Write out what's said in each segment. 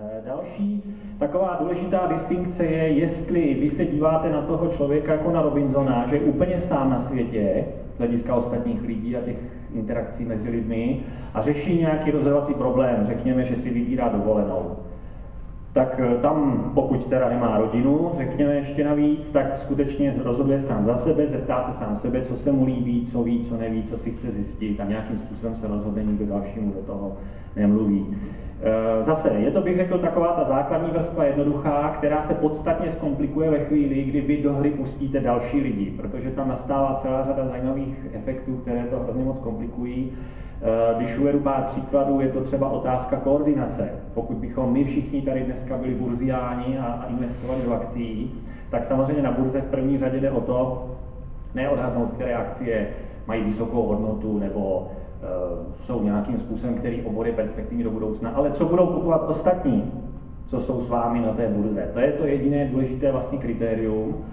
Eh, další taková důležitá distinkce je, jestli vy se díváte na toho člověka jako na Robinsona, že je úplně sám na světě, z hlediska ostatních lidí a těch interakcí mezi lidmi, a řeší nějaký rozhodovací problém, řekněme, že si vybírá dovolenou. Tak eh, tam, pokud teda nemá rodinu, řekněme ještě navíc, tak skutečně rozhoduje sám za sebe, zeptá se sám sebe, co se mu líbí, co ví, co neví, co si chce zjistit a nějakým způsobem se rozhodne, nikdo dalšímu do toho nemluví. Eh, zase, je to, bych řekl, taková ta základní vrstva jednoduchá, která se podstatně zkomplikuje ve chvíli, kdy vy do hry pustíte další lidi, protože tam nastává celá řada zajímavých efektů, které to hrozně moc komplikují. Eh, když uvedu pár příkladů, je to třeba otázka koordinace. Pokud bychom my všichni tady dneska byli burziáni a investovali do akcí, tak samozřejmě na burze v první řadě jde o to, neodhadnout, které akcie mají vysokou hodnotu nebo Eh, jsou nějakým způsobem, který obory perspektivy do budoucna, ale co budou kupovat ostatní, co jsou s vámi na té burze. To je to jediné důležité vlastně kritérium.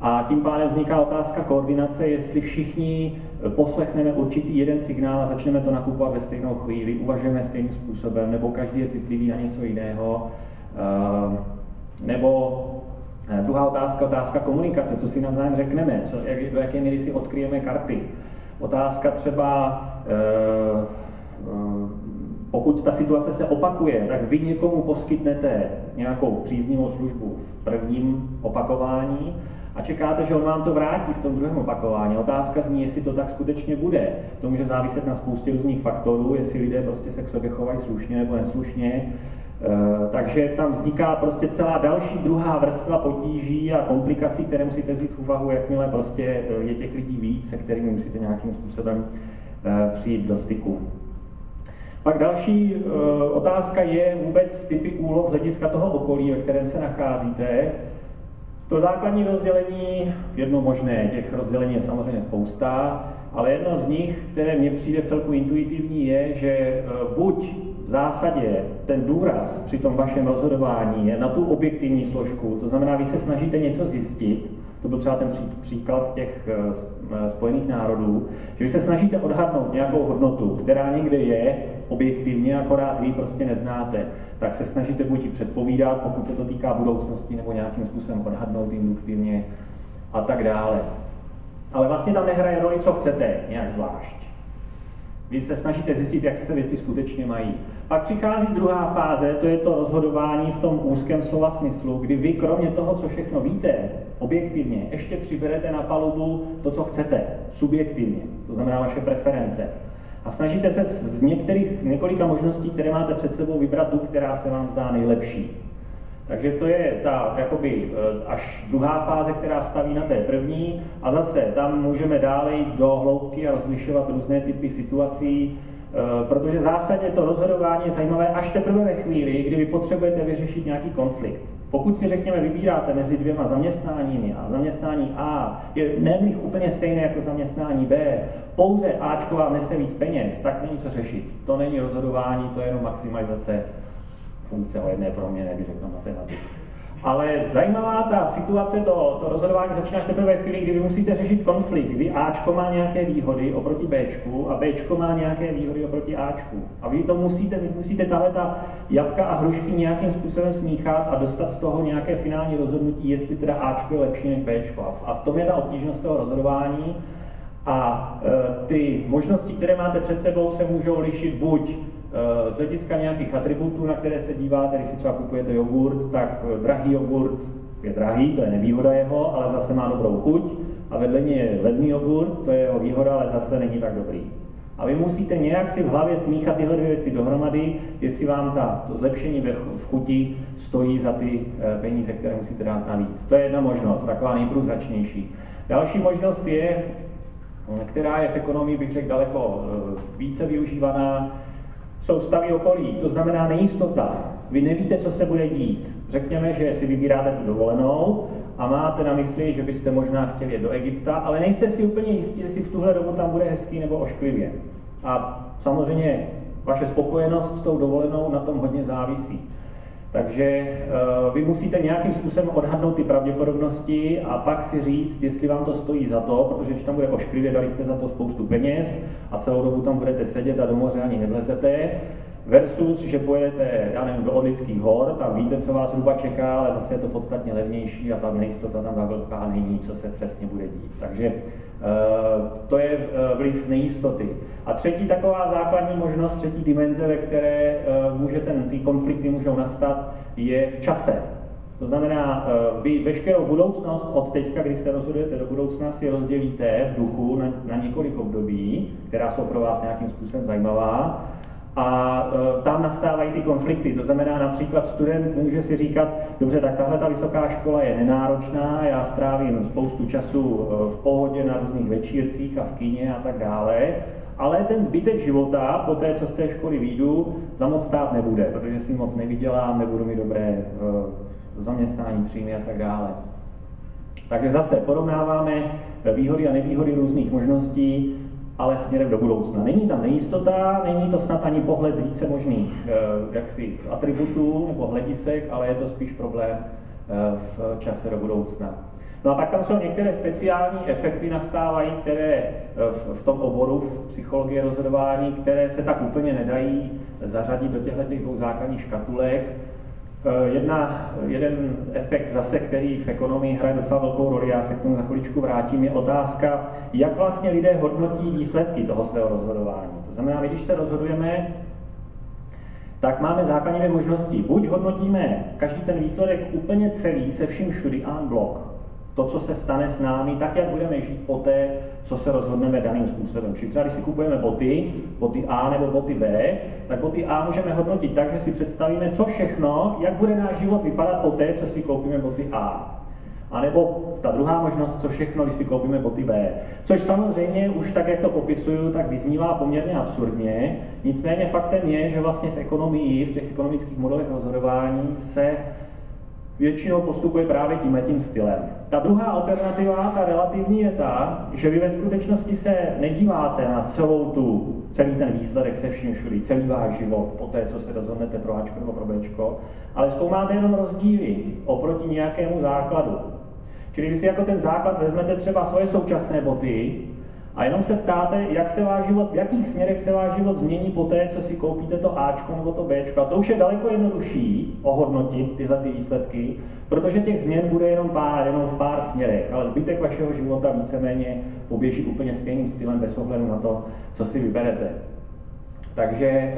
A tím pádem vzniká otázka koordinace, jestli všichni poslechneme určitý jeden signál a začneme to nakupovat ve stejnou chvíli, uvažujeme stejným způsobem, nebo každý je citlivý na něco jiného, eh, nebo eh, druhá otázka, otázka komunikace, co si navzájem řekneme, co, jak, do jaké míry si odkryjeme karty. Otázka třeba, eh, pokud ta situace se opakuje, tak vy někomu poskytnete nějakou příznivou službu v prvním opakování a čekáte, že on vám to vrátí v tom druhém opakování. Otázka zní, jestli to tak skutečně bude. To může záviset na spoustě různých faktorů, jestli lidé prostě se k sobě chovají slušně nebo neslušně, Eh, takže tam vzniká prostě celá další druhá vrstva potíží a komplikací, které musíte vzít v úvahu, jakmile prostě eh, je těch lidí víc, se kterými musíte nějakým způsobem eh, přijít do styku. Pak další otázka je vůbec typy úloh z hlediska toho okolí, ve kterém se nacházíte. To základní rozdělení, jedno možné, těch rozdělení je samozřejmě spousta, ale jedno z nich, které mně přijde v celku intuitivní, je, že buď v zásadě ten důraz při tom vašem rozhodování je na tu objektivní složku, to znamená, vy se snažíte něco zjistit, to byl třeba ten příklad těch eh, eh, Spojených národů, že vy se snažíte odhadnout nějakou hodnotu, která někde je objektivně, akorát vy prostě neznáte, tak se snažíte buď ji předpovídat, pokud se to týká budoucnosti, nebo nějakým způsobem odhadnout induktivně a tak dále. Ale vlastně tam nehraje roli, co chcete nějak zvlášť. Vy se snažíte zjistit, jak se věci skutečně mají. Pak přichází druhá fáze, to je to rozhodování v tom úzkém slova smyslu, kdy vy kromě toho, co všechno víte, objektivně, ještě přiberete na palubu to, co chcete, subjektivně, to znamená vaše preference. A snažíte se z některých, několika možností, které máte před sebou, vybrat tu, která se vám zdá nejlepší. Takže to je ta jakoby eh, až druhá fáze, která staví na té první a zase tam můžeme dále jít do hloubky a rozlišovat různé typy situací, eh, protože v zásadě to rozhodování je zajímavé až teprve ve chvíli, kdy vy potřebujete vyřešit nějaký konflikt. Pokud si řekněme, vybíráte mezi dvěma zaměstnáními a zaměstnání A je nemlich úplně stejné jako zaměstnání B, pouze Ačko vám nese víc peněz, tak není co řešit. To není rozhodování, to je jenom maximalizace funkce o jedné proměně, bych řekl matematik. Ale zajímavá ta situace, to, to rozhodování začíná až teprve ve chvíli, kdy vy musíte řešit konflikt, kdy Ačko má nějaké výhody oproti Bčku a Bčko má nějaké výhody oproti Ačku. A vy to musíte, vy musíte tahle ta jabka a hrušky nějakým způsobem smíchat a dostat z toho nějaké finální rozhodnutí, jestli teda Ačko je lepší než Bčko. A v tom je ta obtížnost toho rozhodování. A e, ty možnosti, které máte před sebou, se můžou lišit buď z hlediska nějakých atributů, na které se díváte, když si třeba kupujete jogurt, tak eh, drahý jogurt je drahý, to je nevýhoda jeho, ale zase má dobrou chuť. A vedle něj je ledný jogurt, to je jeho výhoda, ale zase není tak dobrý. A vy musíte nějak si v hlavě smíchat tyhle dvě věci dohromady, jestli vám ta, to zlepšení v chuti stojí za ty eh, peníze, které musíte dát navíc. To je jedna možnost, taková nejprůzračnější. Další možnost je, která je v ekonomii, bych řekl, daleko eh, více využívaná, jsou stavy okolí, to znamená nejistota. Vy nevíte, co se bude dít. Řekněme, že si vybíráte tu dovolenou a máte na mysli, že byste možná chtěli jet do Egypta, ale nejste si úplně jistí, jestli v tuhle dobu tam bude hezký nebo ošklivě. A samozřejmě vaše spokojenost s tou dovolenou na tom hodně závisí. Takže uh, vy musíte nějakým způsobem odhadnout ty pravděpodobnosti a pak si říct, jestli vám to stojí za to, protože když tam bude ošklivě, dali jste za to spoustu peněz a celou dobu tam budete sedět a do moře ani nevlezete. Versus, že pojedete, já nevím, do Orlických hor, tam víte, co vás zhruba čeká, ale zase je to podstatně levnější a ta nejistota tam tak velká není, co se přesně bude dít. Takže eh, to je eh, vliv nejistoty. A třetí taková základní možnost, třetí dimenze, ve které eh, může ten, ty konflikty můžou nastat, je v čase. To znamená, vy veškerou budoucnost od teďka, kdy se rozhodujete do budoucna, si rozdělíte v duchu na, na několik období, která jsou pro vás nějakým způsobem zajímavá a e, tam nastávají ty konflikty. To znamená, například student může si říkat, dobře, tak tahle ta vysoká škola je nenáročná, já strávím spoustu času e, v pohodě na různých večírcích a v kině a tak dále, ale ten zbytek života, po té, co z té školy výjdu, za moc stát nebude, protože si moc nevydělám, nebudu mi dobré e, zaměstnání, příjmy a tak dále. Takže zase porovnáváme výhody a nevýhody různých možností ale směrem do budoucna. Není tam nejistota, není to snad ani pohled z více možných eh, jaksi atributů nebo hledisek, ale je to spíš problém eh, v čase do budoucna. No a pak tam jsou některé speciální efekty nastávají, které eh, v tom oboru v psychologii rozhodování, které se tak úplně nedají zařadit do těchto dvou základních škatulek. Eh, jedna, jeden efekt zase, který v ekonomii hraje docela velkou roli, já se k tomu za chviličku vrátím, je otázka, jak vlastně lidé hodnotí výsledky toho svého rozhodování. To znamená, když se rozhodujeme, tak máme základně dvě možnosti. Buď hodnotíme každý ten výsledek úplně celý, se vším všudy en blok, to, co se stane s námi, tak, jak budeme žít poté, co se rozhodneme daným způsobem. Čili třeba, když si kupujeme boty, boty A nebo boty B, tak boty A můžeme hodnotit tak, že si představíme, co všechno, jak bude náš život vypadat poté, co si koupíme boty A. A nebo ta druhá možnost, co všechno, když si koupíme boty B. Což samozřejmě už tak, jak to popisuju, tak vyznívá poměrně absurdně. Nicméně faktem je, že vlastně v ekonomii, v těch ekonomických modelech rozhodování se většinou postupuje právě tím tím stylem. Ta druhá alternativa, ta relativní, je ta, že vy ve skutečnosti se nedíváte na celou tu, celý ten výsledek se vším všudy, celý váš život, po té, co se rozhodnete pro Ačko nebo pro Bčko, ale zkoumáte jenom rozdíly oproti nějakému základu. Čili vy si jako ten základ vezmete třeba svoje současné boty a jenom se ptáte, jak se váš život, v jakých směrech se váš život změní po té, co si koupíte to Ačko nebo to Bčko. A to už je daleko jednodušší ohodnotit tyhle ty výsledky, protože těch změn bude jenom pár, jenom v pár směrech, ale zbytek vašeho života víceméně poběží úplně stejným stylem bez ohledu na to, co si vyberete. Takže e,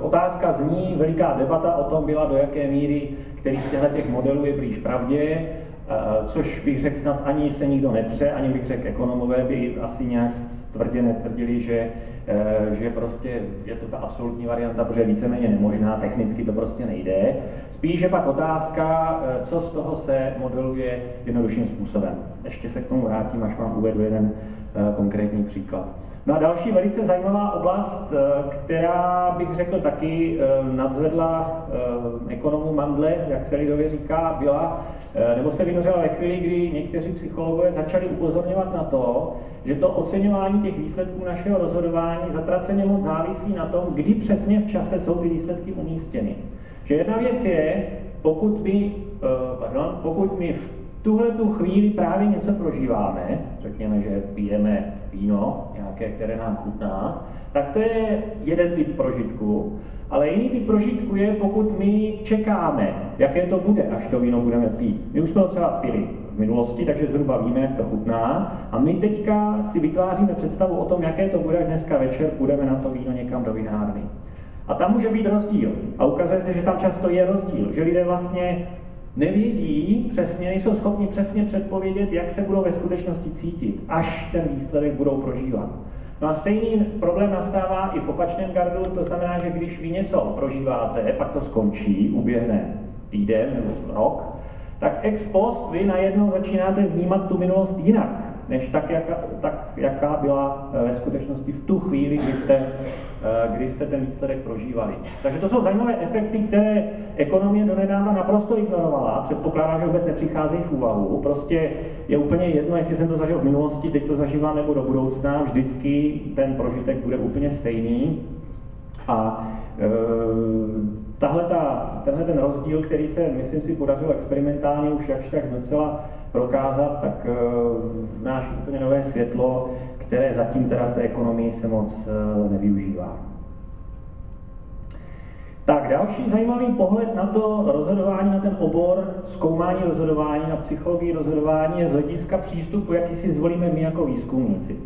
otázka zní, veliká debata o tom byla, do jaké míry, který z těchto modelů je blíž pravdě. Což bych řekl snad ani se nikdo nepře, ani bych řekl ekonomové by asi nějak tvrdě netvrdili, že, eh, že prostě je to ta absolutní varianta, protože víceméně nemožná, technicky to prostě nejde. Spíš je pak otázka, eh, co z toho se modeluje jednodušším způsobem. Ještě se k tomu vrátím, až vám uvedu jeden konkrétní příklad. No a další velice zajímavá oblast, eh, která bych řekl taky eh, nadzvedla eh, ekonomu Mandle, jak se lidově říká, byla, nebo se vynořila ve chvíli, kdy někteří psychologové začali upozorňovat na to, že to oceňování těch výsledků našeho rozhodování zatraceně moc závisí na tom, kdy přesně v čase jsou ty výsledky umístěny. Že jedna věc je, pokud my, pardon, pokud my v tuhle tu chvíli právě něco prožíváme, řekněme, že pijeme víno, nějaké, které nám chutná, tak to je jeden typ prožitku. Ale jiný typ prožitku je, pokud my čekáme, jaké to bude, až to víno budeme pít. My už jsme ho třeba pili v minulosti, takže zhruba víme, jak to chutná. A my teďka si vytváříme představu o tom, jaké to bude, až dneska večer půjdeme na to víno někam do vinárny. A tam může být rozdíl. A ukazuje se, že tam často je rozdíl, že lidé vlastně nevědí přesně, nejsou schopni přesně předpovědět, jak se budou ve skutečnosti cítit, až ten výsledek budou prožívat. No a stejný problém nastává i v opačném gardu, to znamená, že když vy něco prožíváte, pak to skončí, uběhne týden nebo rok, tak ex post vy najednou začínáte vnímat tu minulost jinak než tak, jaka, tak, jaká byla eh, ve skutečnosti v tu chvíli, kdy jste, eh, kdy jste ten výsledek prožívali. Takže to jsou zajímavé efekty, které ekonomie donedávna naprosto ignorovala. Předpokládám, že vůbec nepřicházejí v úvahu. Prostě je úplně jedno, jestli jsem to zažil v minulosti, teď to zažívám nebo do budoucna. Vždycky ten prožitek bude úplně stejný. A e, tahle ta, tenhle ten rozdíl, který se, myslím si, podařilo experimentálně už jakž tak docela prokázat, tak uh, náš úplně nové světlo, které zatím teda v té ekonomii se moc uh, nevyužívá. Tak další zajímavý pohled na to rozhodování, na ten obor zkoumání rozhodování, na psychologii rozhodování je z hlediska přístupu, jaký si zvolíme my jako výzkumníci.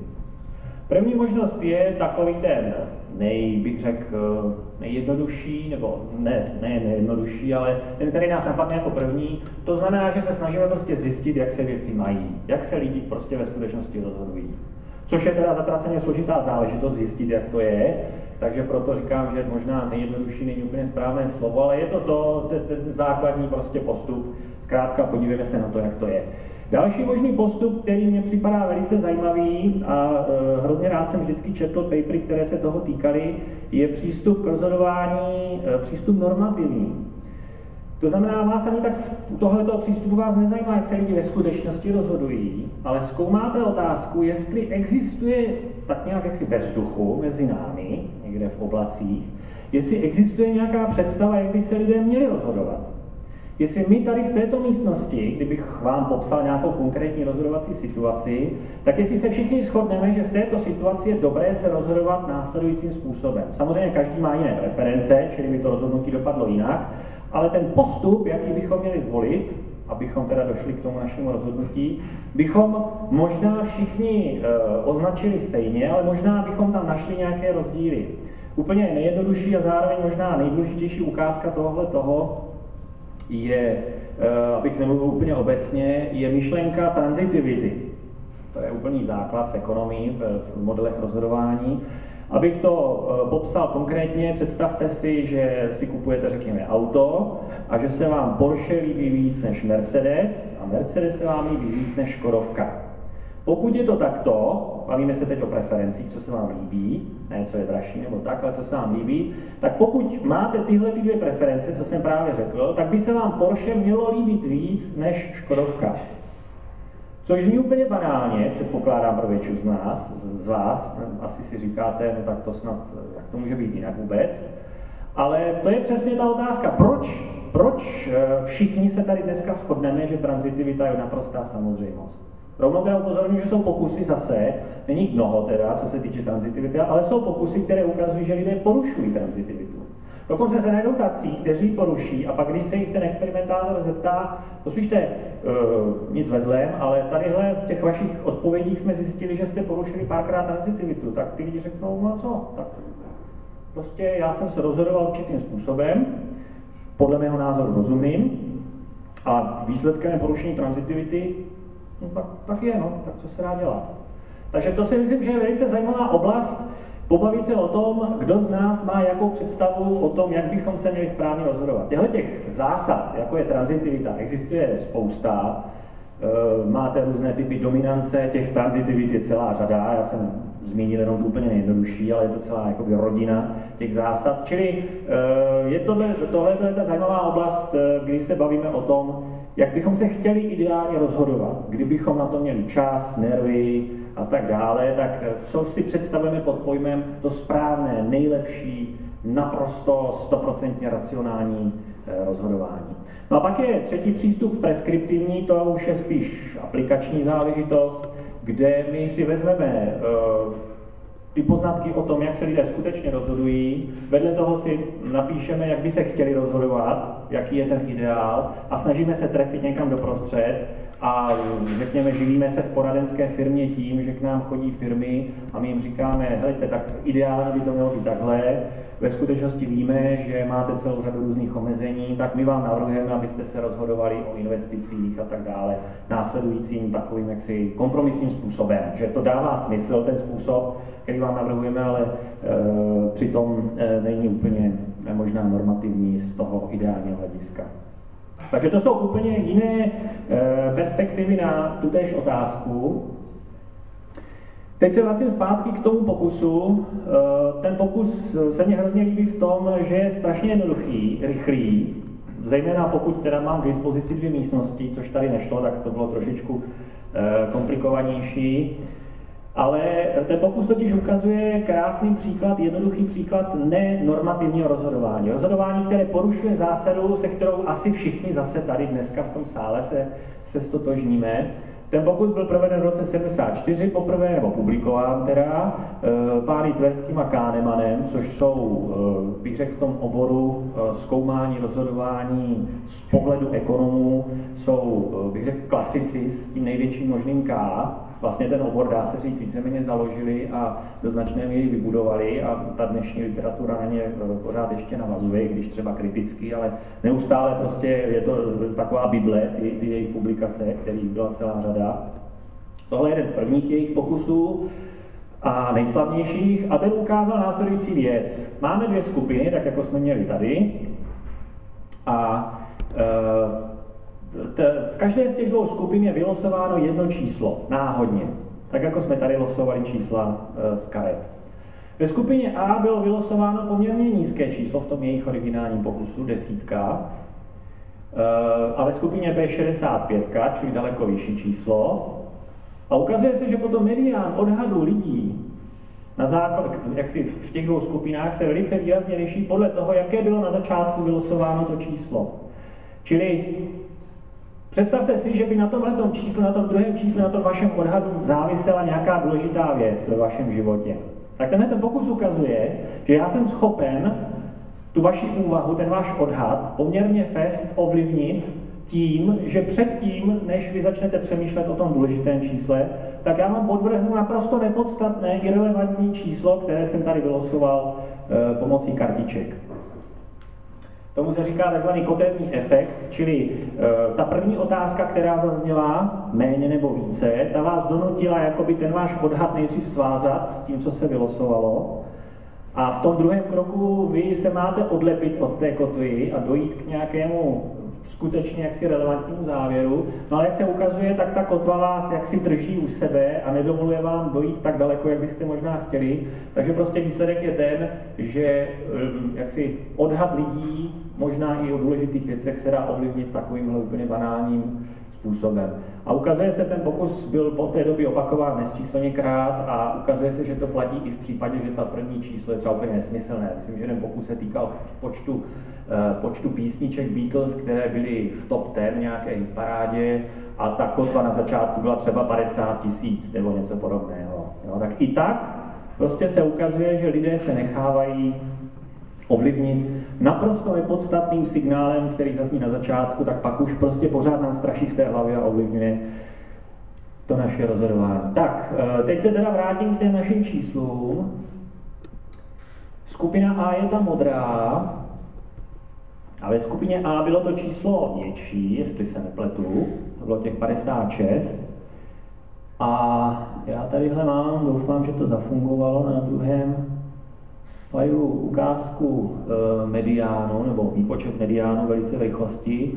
První možnost je takový ten nej, bych řekl, nejjednodušší, nebo ne, ne nejjednodušší, ale ten, který nás napadne jako první. To znamená, že se snažíme prostě zjistit, jak se věci mají, jak se lidi prostě ve skutečnosti rozhodují. Což je teda zatraceně složitá záležitost zjistit, jak to je, takže proto říkám, že možná nejjednodušší není úplně správné slovo, ale je to to, ten, ten základní prostě postup. Zkrátka podívejme se na to, jak to je. Další možný postup, který mě připadá velice zajímavý a e, hrozně rád jsem vždycky četl papery, které se toho týkaly, je přístup k rozhodování, e, přístup normativní. To znamená, vás ani tak tohleto přístupu vás nezajímá, jak se lidi ve skutečnosti rozhodují, ale zkoumáte otázku, jestli existuje tak nějak jaksi ve vzduchu mezi námi, někde v oblacích, jestli existuje nějaká představa, jak by se lidé měli rozhodovat. Jestli my tady v této místnosti, kdybych vám popsal nějakou konkrétní rozhodovací situaci, tak jestli se všichni shodneme, že v této situaci je dobré se rozhodovat následujícím způsobem. Samozřejmě každý má jiné preference, čili by to rozhodnutí dopadlo jinak, ale ten postup, jaký bychom měli zvolit, abychom teda došli k tomu našemu rozhodnutí, bychom možná všichni e, označili stejně, ale možná bychom tam našli nějaké rozdíly. Úplně nejjednodušší a zároveň možná nejdůležitější ukázka tohohle toho je, e, abych nemluvil úplně obecně, je myšlenka transitivity. To je úplný základ v ekonomii, v, v modelech rozhodování. Abych to eh, popsal konkrétně, představte si, že si kupujete, řekněme, auto a že se vám Porsche líbí víc než Mercedes a Mercedes se vám líbí víc než Škodovka. Pokud je to takto, bavíme se teď o preferencích, co se vám líbí, ne co je dražší nebo tak, ale co se vám líbí, tak pokud máte tyhle ty dvě preference, co jsem právě řekl, tak by se vám Porsche mělo líbit víc než Škodovka. Což zní úplně banálně, předpokládám pro většinu z nás, z vás, asi si říkáte, no tak to snad, jak to může být jinak vůbec. Ale to je přesně ta otázka, proč, proč eh, všichni se tady dneska shodneme, že transitivita je naprostá samozřejmost. Rovnou teda upozorňuji, že jsou pokusy zase, není mnoho teda, co se týče transitivity, ale jsou pokusy, které ukazují, že lidé porušují tranzitivitu. Dokonce se najdou tací, kteří poruší a pak, když se jich ten experimentátor zeptá, poslyšte, uh, nic ve zlém, ale tadyhle v těch vašich odpovědích jsme zjistili, že jste porušili párkrát tranzitivitu, tak ty lidi řeknou, no co, tak prostě já jsem se rozhodoval určitým způsobem, podle mého názoru rozumným, a výsledkem porušení transitivity, no tak, tak je, no, tak co se dá dělat. Takže to si myslím, že je velice zajímavá oblast, pobavit se o tom, kdo z nás má jakou představu o tom, jak bychom se měli správně rozhodovat. Těchto těch zásad, jako je transitivita, existuje spousta. E, máte různé typy dominance, těch transitivit je celá řada, já jsem zmínil jenom úplně nejjednodušší, ale je to celá jakoby rodina těch zásad. Čili e, je tohle, tohle je ta zajímavá oblast, e, kdy se bavíme o tom, jak bychom se chtěli ideálně rozhodovat, kdybychom na to měli čas, nervy, a tak dále, tak eh, co si představujeme pod pojmem to správné, nejlepší, naprosto stoprocentně racionální eh, rozhodování. No a pak je třetí přístup preskriptivní, to už je spíš aplikační záležitost, kde my si vezmeme uh, ty poznatky o tom, jak se lidé skutečně rozhodují, vedle toho si napíšeme, jak by se chtěli rozhodovat, jaký je ten ideál a snažíme se trefit někam doprostřed a řekněme, živíme se v poradenské firmě tím, že k nám chodí firmy a my jim říkáme, helejte, tak ideálně by to mělo být takhle, ve skutečnosti víme, že máte celou řadu různých omezení, tak my vám navrhujeme, abyste se rozhodovali o investicích a tak dále, následujícím takovým jaksi kompromisním způsobem, že to dává smysl, ten způsob, který vám navrhujeme, ale e, přitom e, není úplně možná normativní z toho ideálního hlediska. Takže to jsou úplně jiné e, perspektivy na tutéž otázku. Teď se vracím zpátky k tomu pokusu. E, ten pokus se mně hrozně líbí v tom, že je strašně jednoduchý, rychlý, zejména pokud teda mám k dispozici dvě místnosti, což tady nešlo, tak to bylo trošičku komplikovanější. Ale ten pokus totiž ukazuje krásný příklad, jednoduchý příklad nenormativního rozhodování. Rozhodování, které porušuje zásadu, se kterou asi všichni zase tady dneska v tom sále se, se stotožníme. Ten pokus byl proveden v roce 74 poprvé, nebo publikován teda, eh, pány Tverským a Káhnemanem, což jsou, eh, bych řekl, v tom oboru eh, zkoumání, rozhodování z pohledu ekonomů, jsou, bych řekl, klasici s tím největším možným K, vlastně ten obor, dá se říct, víceméně založili a do značné míry vybudovali a ta dnešní literatura na ně pořád ještě navazuje, když třeba kriticky, ale neustále prostě je to taková bible, ty, ty jejich publikace, kterých byla celá řada. Tohle je jeden z prvních jejich pokusů a nejslavnějších. A ten ukázal následující věc. Máme dvě skupiny, tak jako jsme měli tady. A e, v každé z těch dvou skupin je vylosováno jedno číslo, náhodně, tak jako jsme tady losovali čísla e, z karet. Ve skupině A bylo vylosováno poměrně nízké číslo v tom jejich originálním pokusu, desítka, a ve skupině B 65, čili daleko vyšší číslo. A ukazuje se, že potom medián odhadu lidí na základ, jak si v těch dvou skupinách se velice výrazně liší podle toho, jaké bylo na začátku vylosováno to číslo. Čili Představte si, že by na tomhle čísle, na tom druhém čísle, na tom vašem odhadu závisela nějaká důležitá věc ve vašem životě. Tak tenhle ten pokus ukazuje, že já jsem schopen tu vaši úvahu, ten váš odhad poměrně fest ovlivnit tím, že předtím, než vy začnete přemýšlet o tom důležitém čísle, tak já vám podvrhnu naprosto nepodstatné, irrelevantní číslo, které jsem tady vylosoval e, pomocí kartiček. Tomu se říká takzvaný kotevní efekt, čili e, ta první otázka, která zazněla, méně nebo více, ta vás donutila jakoby ten váš odhad nejdřív svázat s tím, co se vylosovalo. A v tom druhém kroku vy se máte odlepit od té kotvy a dojít k nějakému skutečně jaksi relevantnímu závěru. No ale jak se ukazuje, tak ta kotva vás jaksi drží u sebe a nedovoluje vám dojít tak daleko, jak byste možná chtěli. Takže prostě výsledek je ten, že um, jaksi odhad lidí, možná i o důležitých věcech, se dá ovlivnit takovýmhle úplně banálním způsobem. A ukazuje se, ten pokus byl po té době opakován nesčíslněkrát a ukazuje se, že to platí i v případě, že ta první číslo je třeba úplně nesmyslné. Myslím, že jeden pokus se týkal počtu Eh, počtu písniček Beatles, které byly v top 10 nějaké parádě a ta kotva na začátku byla třeba 50 tisíc nebo něco podobného. Jo, tak i tak prostě se ukazuje, že lidé se nechávají ovlivnit naprosto nepodstatným signálem, který zazní na začátku, tak pak už prostě pořád nám straší v té hlavě a ovlivňuje to naše rozhodování. Tak, eh, teď se teda vrátím k těm našim číslům. Skupina A je ta modrá, a ve skupině A bylo to číslo větší, jestli se nepletu, to bylo těch 56. A já tadyhle mám, doufám, že to zafungovalo na druhém fajlu ukázku e, mediánu, nebo výpočet mediánu velice rychlosti.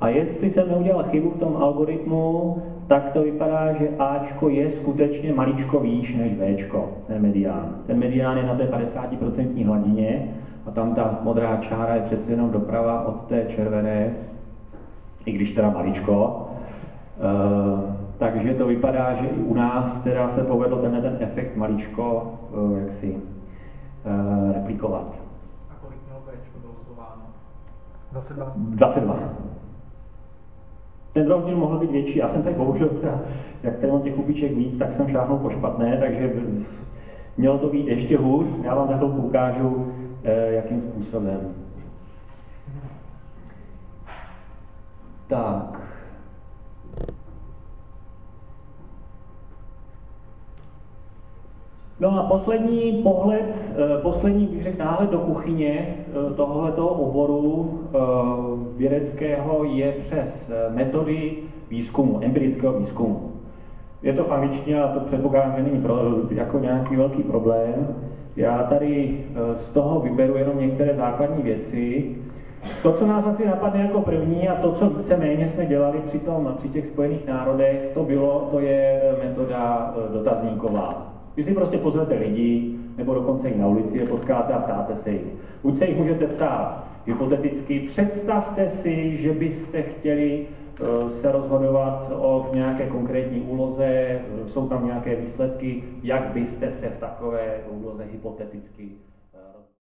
A jestli jsem neudělal chybu v tom algoritmu, tak to vypadá, že Ačko je skutečně maličko výš než Bčko, ten medián. Ten medián je na té 50% hladině a tam ta modrá čára je přece jenom doprava od té červené, i když teda maličko. E, takže to vypadá, že i u nás teda se povedlo tenhle ten efekt maličko e, jak si e, replikovat. A kolik mělo Bčko vylosováno? 22. 22. Ten rozdíl mohl být větší. Já jsem tady bohužel, teda, jak tady mám těch kupiček víc, tak jsem šáhnul po špatné, takže mělo to být ještě hůř. Já vám za chvilku ukážu, Eh, jakým způsobem. Tak. No a poslední pohled, eh, poslední bych řekl náhled do kuchyně eh, tohoto oboru vědeckého je přes metody výzkumu, empirického výzkumu. Je to v angličtině a to předpokládám, že není pro, jako nějaký velký problém. Já tady eh, z toho vyberu jenom některé základní věci. To, co nás asi napadne jako první a to, co víceméně jsme dělali při, tom, při těch Spojených národech, to bylo, to je metoda eh, dotazníková. Vy si prostě pozvete lidi, nebo dokonce i na ulici je potkáte a ptáte se jich. Buď se jich můžete ptát hypoteticky, představte si, že byste chtěli Eh, se rozhodovat o nějaké konkrétní úloze, eh, jsou tam nějaké výsledky, jak byste se v takové úloze hypoteticky